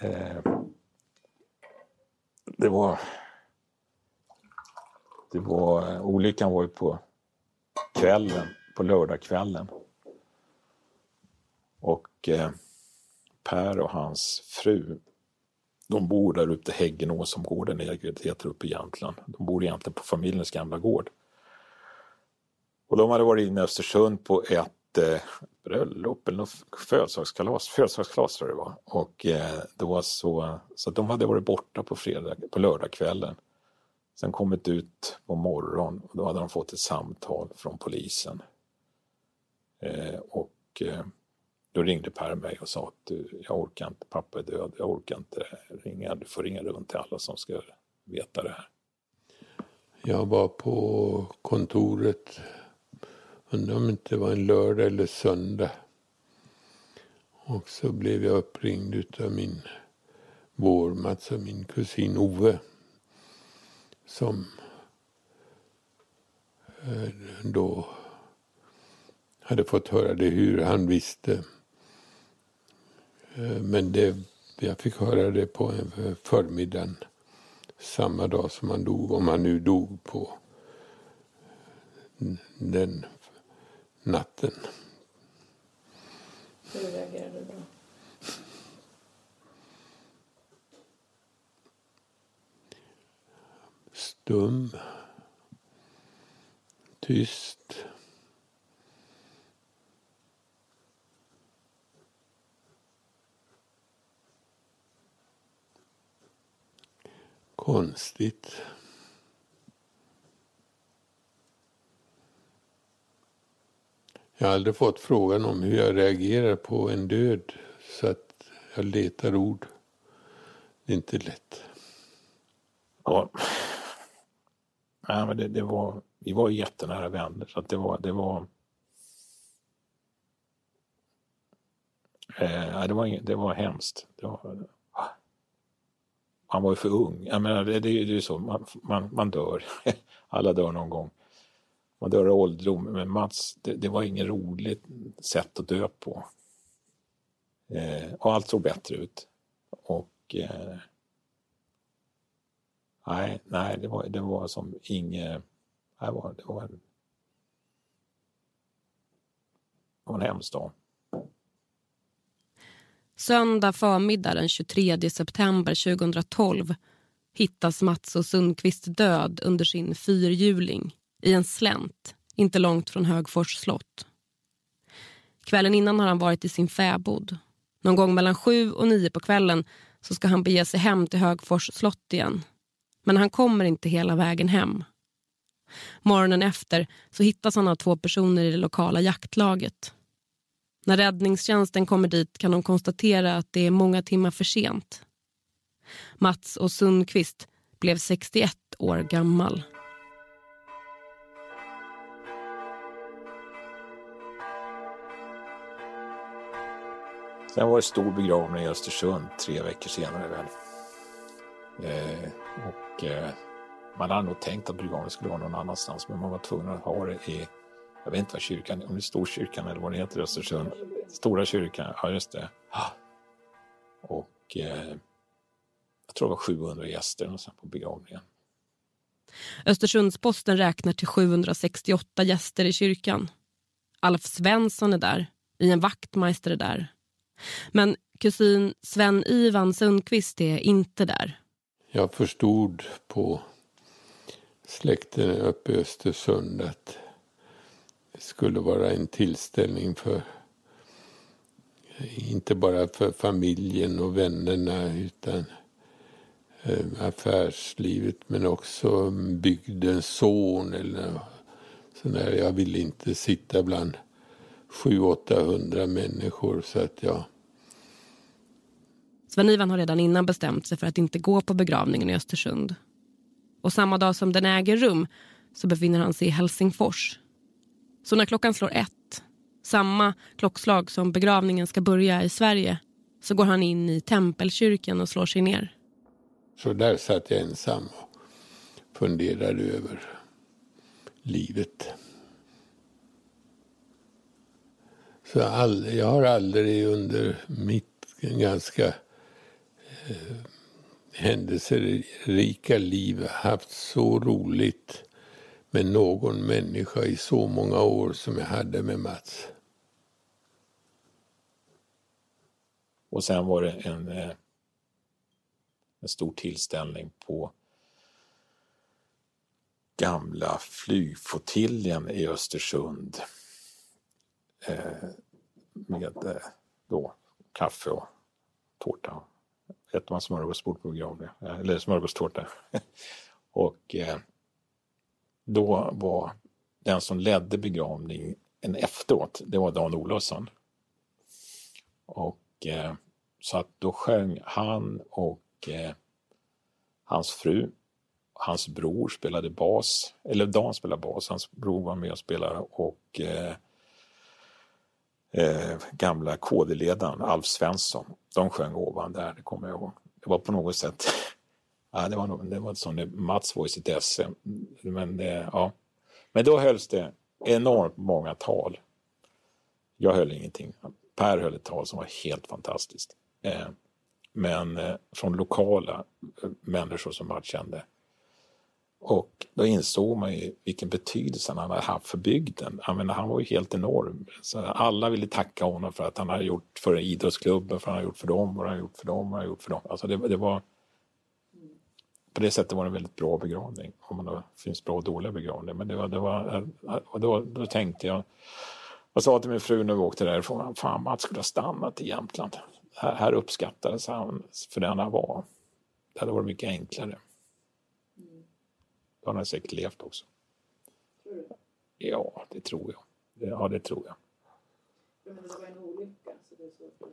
eh, det var... Det var... Eh, olyckan var ju på kvällen, på lördagskvällen. Och eh, Per och hans fru, de bor där uppe i Häggenås som gården heter uppe i Jämtland. De bor egentligen på familjens gamla gård. Och de hade varit inne i Östersund på ett bröllop eller något födelsedagskalas, födelsedagskalas tror jag det var. Och eh, då så, så de hade varit borta på, fredag, på lördagskvällen. Sen kommit ut på morgon och då hade de fått ett samtal från polisen. Eh, och eh, då ringde Per mig och sa att du, jag orkar inte, pappa är död, jag orkar inte ringa, du får ringa runt till alla som ska veta det här. Jag var på kontoret Undrar om det inte var en lördag eller söndag. Och så blev jag uppringd utav min vårmats alltså min kusin Ove. Som eh, då hade fått höra det hur han visste. Eh, men det, jag fick höra det på en förmiddagen samma dag som han dog, om han nu dog på den natten. Hur reagerade du då? Stum. Tyst. Konstigt. Jag har aldrig fått frågan om hur jag reagerar på en död så att jag letar ord. Det är inte lätt. Ja. Nej, men det, det var, vi var jättenära vänner så att det var, det var Eh, det, var, det var hemskt. Det var, han var ju för ung. Jag menar, det, det, det är ju så, man, man, man dör. Alla dör någon gång. Man dör av ålderdom. Men Mats, det, det var inget roligt sätt att dö på. Eh, och allt såg bättre ut. Och eh, nej, nej det, var, det var som inget... Det var, det var en, det var en hemsk dag. Söndag förmiddag den 23 september 2012 hittas Mats och Sundqvist död under sin fyrhjuling i en slänt inte långt från Högfors slott. Kvällen innan har han varit i sin fäbod. Någon gång mellan sju och nio på kvällen så ska han bege sig hem till Högfors slott igen. Men han kommer inte hela vägen hem. Morgonen efter så hittas han av två personer i det lokala jaktlaget. När räddningstjänsten kommer dit kan de konstatera att det är många timmar för sent. Mats och Sundqvist blev 61 år gammal. Sen var det stor begravning i Östersund tre veckor senare väl. Eh, och eh, man hade nog tänkt att begravningen skulle vara någon annanstans men man var tvungen att ha det i jag vet inte vad kyrkan, om det är Storkyrkan eller vad det heter i Östersund. Stora kyrkan, ja just det. Och eh, jag tror det var 700 gäster på begravningen. Östersundsposten räknar till 768 gäster i kyrkan. Alf Svensson är där, Ian Wachtmeister är där. Men kusin Sven-Ivan Sundqvist är inte där. Jag förstod på släkten uppe i Östersund att det skulle vara en tillställning för inte bara för familjen och vännerna utan eh, affärslivet men också bygdens son eller sådär. Jag ville inte sitta bland 700-800 människor så att jag Sven-Ivan har redan innan bestämt sig för att inte gå på begravningen i Östersund. Och samma dag som den äger rum så befinner han sig i Helsingfors så när klockan slår ett, samma klockslag som begravningen ska börja i Sverige, så går han in i tempelkyrkan och slår sig ner. Så där satt jag ensam och funderade över livet. Så all, jag har aldrig under mitt ganska eh, händelserika liv haft så roligt med någon människa i så många år som jag hade med Mats. Och sen var det en, eh, en stor tillställning på gamla flygflottiljen i Östersund Eh, med eh, då, kaffe och tårta. Äter man smörgåsbord på begravning, eh, eller smörgåstårta. och eh, då var den som ledde begravningen efteråt, det var Dan Olofsson. Och eh, så att då sjöng han och eh, hans fru, hans bror spelade bas, eller Dan spelade bas, hans bror var med och spelade och eh, eh, gamla KD-ledaren Alf Svensson, de sjöng ovan där, det kommer jag ihåg. Det var på något sätt Ja, det var, nog, det var som Mats var i sitt esse. Men, det, ja. Men då hölls det enormt många tal. Jag höll ingenting. Per höll ett tal som var helt fantastiskt. Eh, men eh, från lokala eh, människor som Mats kände. Och då insåg man ju vilken betydelse han hade haft för bygden. Jag menar, han var ju helt enorm. Så alla ville tacka honom för att han hade gjort för idrottsklubben, för han hade gjort för dem, vad han hade gjort för dem, vad han hade gjort för dem. Alltså det, det var på det sättet var det en väldigt bra begravning. Om man det finns bra och dåliga begravningar. Men det var, det var, och då, då tänkte jag, jag sa till min fru när vi åkte därifrån, fan Mats skulle ha stannat i Jämtland. Här, här uppskattades han för den han var. Det hade varit mycket enklare. Då hade han säkert levt också. Tror du? Ja, det tror jag. Ja, det tror jag. Men det var en olycka, så det är så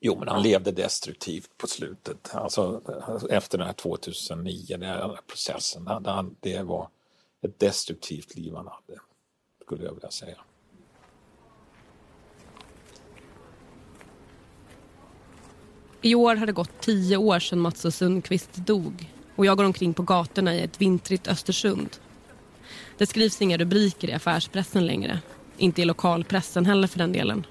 Jo, men han levde destruktivt på slutet. Alltså efter den här 2009, den här processen. Han, det var ett destruktivt liv han hade, skulle jag vilja säga. I år har det gått tio år sedan Mats och Sundqvist dog och jag går omkring på gatorna i ett vintrigt Östersund. Det skrivs inga rubriker i affärspressen längre. Inte i lokalpressen heller för den delen.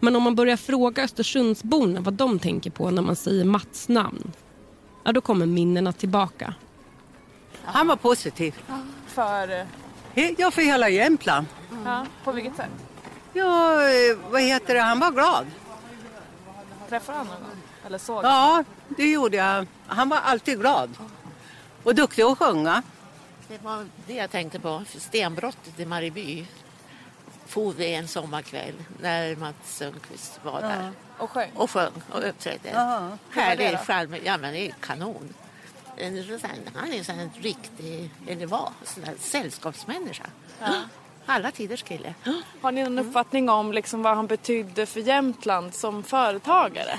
Men om man börjar fråga Östersundsborna vad de tänker på när man säger Mats namn, ja då kommer minnena tillbaka. Han var positiv. För? Ja, för hela Jämtland. Ja, på vilket sätt? Ja, eh, vad heter det, han var glad. Träffade han någon gång? Eller såg Ja, det gjorde jag. Han var alltid glad. Och duktig att sjunga. Det var det jag tänkte på. Stenbrottet i Marieby for vi en sommarkväll när Mats Sundqvist var Ja. där. Och sjöng? Och sjöng och uppträdde. Härlig då? charm. Ja men det är kanon. En här- Han är en här riktig, eller var, här sällskapsmänniska. Alla tiders kille. Har ni någon uppfattning om liksom vad han betydde för Jämtland som företagare?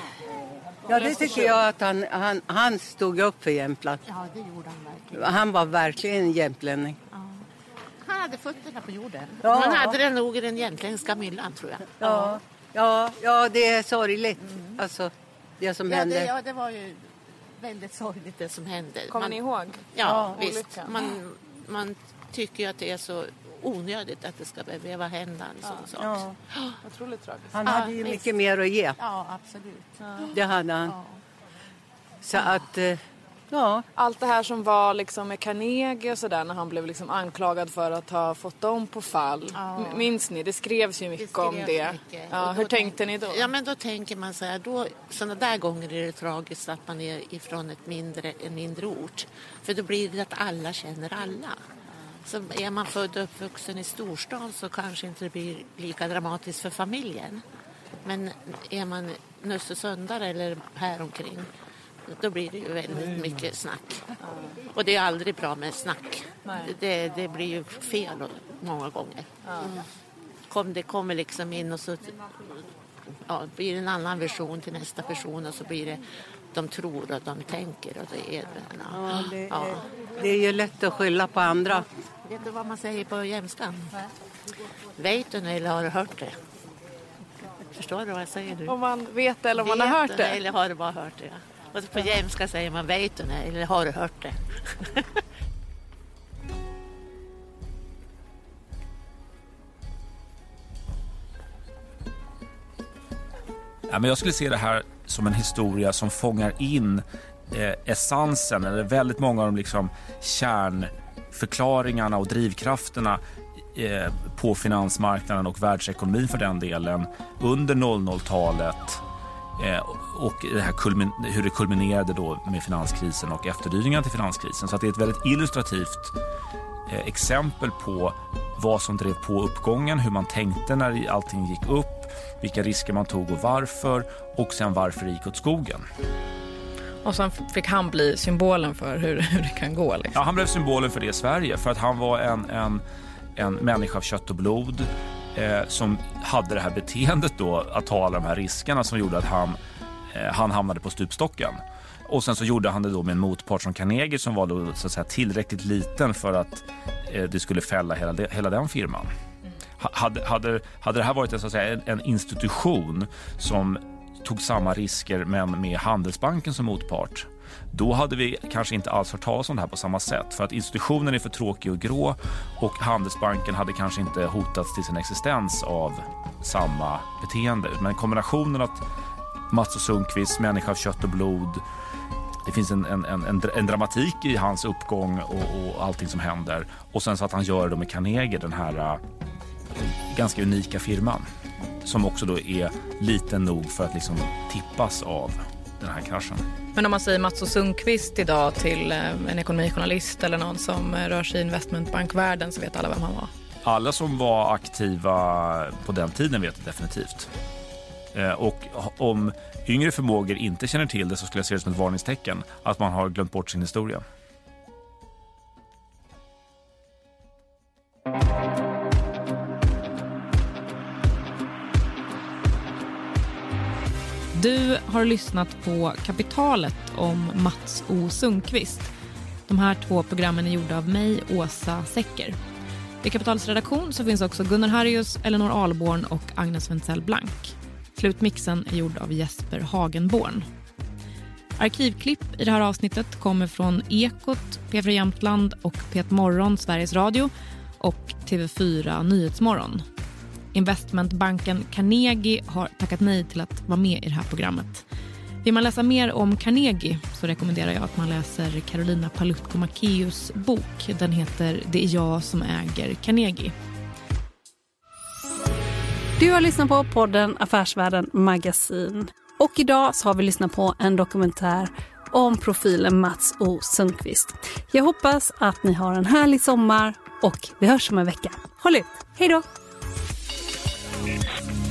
Ja, det tycker jag att han, han, han stod upp för Jämtland. Ja, det gjorde han verkligen. Han var verkligen jämtlänning. Han hade fötterna på jorden. Ja. Han hade det nog i den jämtländska myllan tror jag. Ja, ja, ja det är sorgligt. Alltså, det som Ja hände. det, ja, det var ju väldigt sorgligt det som hände. Kommer ni ihåg? Ja, Ja, visst. olyckan. Man, man tycker ju att det är så onödigt att det ska behöva hända en sån sak. Ja. Otroligt tragiskt. Han hade ju mycket mer att ge. Ja, absolut. Det hade han. Så att, eh, ja. Allt det här som var liksom med Carnegie och sådär när han blev liksom anklagad för att ha fått dem på fall. M- Minns ni? Det skrevs ju mycket om skrevs det. mycket. Ja, hur tänkte ni då? Ja, men då tänker man så här, då, sådana där gånger är det tragiskt att man är ifrån ett mindre, en mindre ort. För då blir det att alla känner alla. Så är man född och uppvuxen i storstan så kanske inte det blir lika dramatiskt för familjen. Men är man Nössesundare eller häromkring då blir det ju väldigt mycket snack. Och det är aldrig bra med snack. Det, det blir ju fel många gånger. Kom, det kommer liksom in och så ja, blir det en annan version till nästa person och så blir det de tror och de tänker och det är det. Ja, det, Ja. är, det är ju lätt att skylla på andra. Vet du vad man säger på jämskan? Vet du eller har du hört det? Förstår du vad jag säger nu? Om man vet det eller om man har Vet hört det? Eller har du bara hört det? Ja. Och på jämska säger man vet du eller har du hört det? Ja, men jag skulle se det här som en historia som fångar in eh, essensen, eller väldigt många av de liksom förklaringarna och drivkrafterna eh, på finansmarknaden och världsekonomin för den delen under 00-talet eh, och det här kulmin, hur det kulminerade då med finanskrisen och efterdyningarna till finanskrisen. Så att det är ett väldigt illustrativt eh, exempel på vad som drev på uppgången, hur man tänkte när allting gick upp, vilka risker man tog och varför och sen varför det gick åt skogen. Och sen fick han bli symbolen för hur, hur det kan gå. Liksom. Ja, han blev symbolen för det i Sverige för att han var en, en, en människa av kött och blod eh, som hade det här beteendet då att ta alla de här riskerna som gjorde att han, eh, han hamnade på stupstocken. Och sen så gjorde han det då med en motpart som Carnegie som var då, så att säga, tillräckligt liten för att eh, det skulle fälla hela, de, hela den firman. Hade, hade, hade det här varit en, så att säga, en, en institution som tog samma risker men med Handelsbanken som motpart då hade vi kanske inte alls hört talas om det här på samma sätt. För att institutionen är för tråkig och grå och Handelsbanken hade kanske inte hotats till sin existens av samma beteende. Men kombinationen att Mats och Sundqvist, människa av kött och blod, det finns en, en, en, en, en dramatik i hans uppgång och, och allting som händer. Och sen så att han gör det med Carnegie, den här eh, ganska unika firman som också då är liten nog för att liksom tippas av den här kraschen. Men om man säger Mats och Sundqvist idag till eh, en ekonomijournalist eller någon som eh, rör sig i investmentbankvärlden så vet alla vem han var. Alla som var aktiva på den tiden vet det definitivt. Eh, Och om yngre förmågor inte känner till det så skulle jag se det som ett varningstecken att man har glömt bort sin historia. Du har lyssnat på Kapitalet om Mats O Sundqvist. De här två programmen är gjorda av mig, Åsa Secker. I Kapitalets redaktion så finns också Gunnar Harrius, Elinor Alborn och Agnes Wentzell Blank. Slutmixen är gjord av Jesper Hagenborn. Arkivklipp i det här avsnittet kommer från Ekot, P4 Jämtland och P1 Morgon, Sveriges Radio och TV4 Nyhetsmorgon. Investmentbanken Carnegie har tackat nej till att vara med i det här programmet. Vill man läsa mer om Carnegie så rekommenderar jag att man läser Carolina Palutko Macéus bok. Den heter Det är jag som äger Carnegie. Du har lyssnat på podden Affärsvärlden Magasin. Och idag så har vi lyssnat på en dokumentär om profilen Mats O Sundqvist. Jag hoppas att ni har en härlig sommar och vi hörs om en vecka. Håll ut! Hej då! Thank you.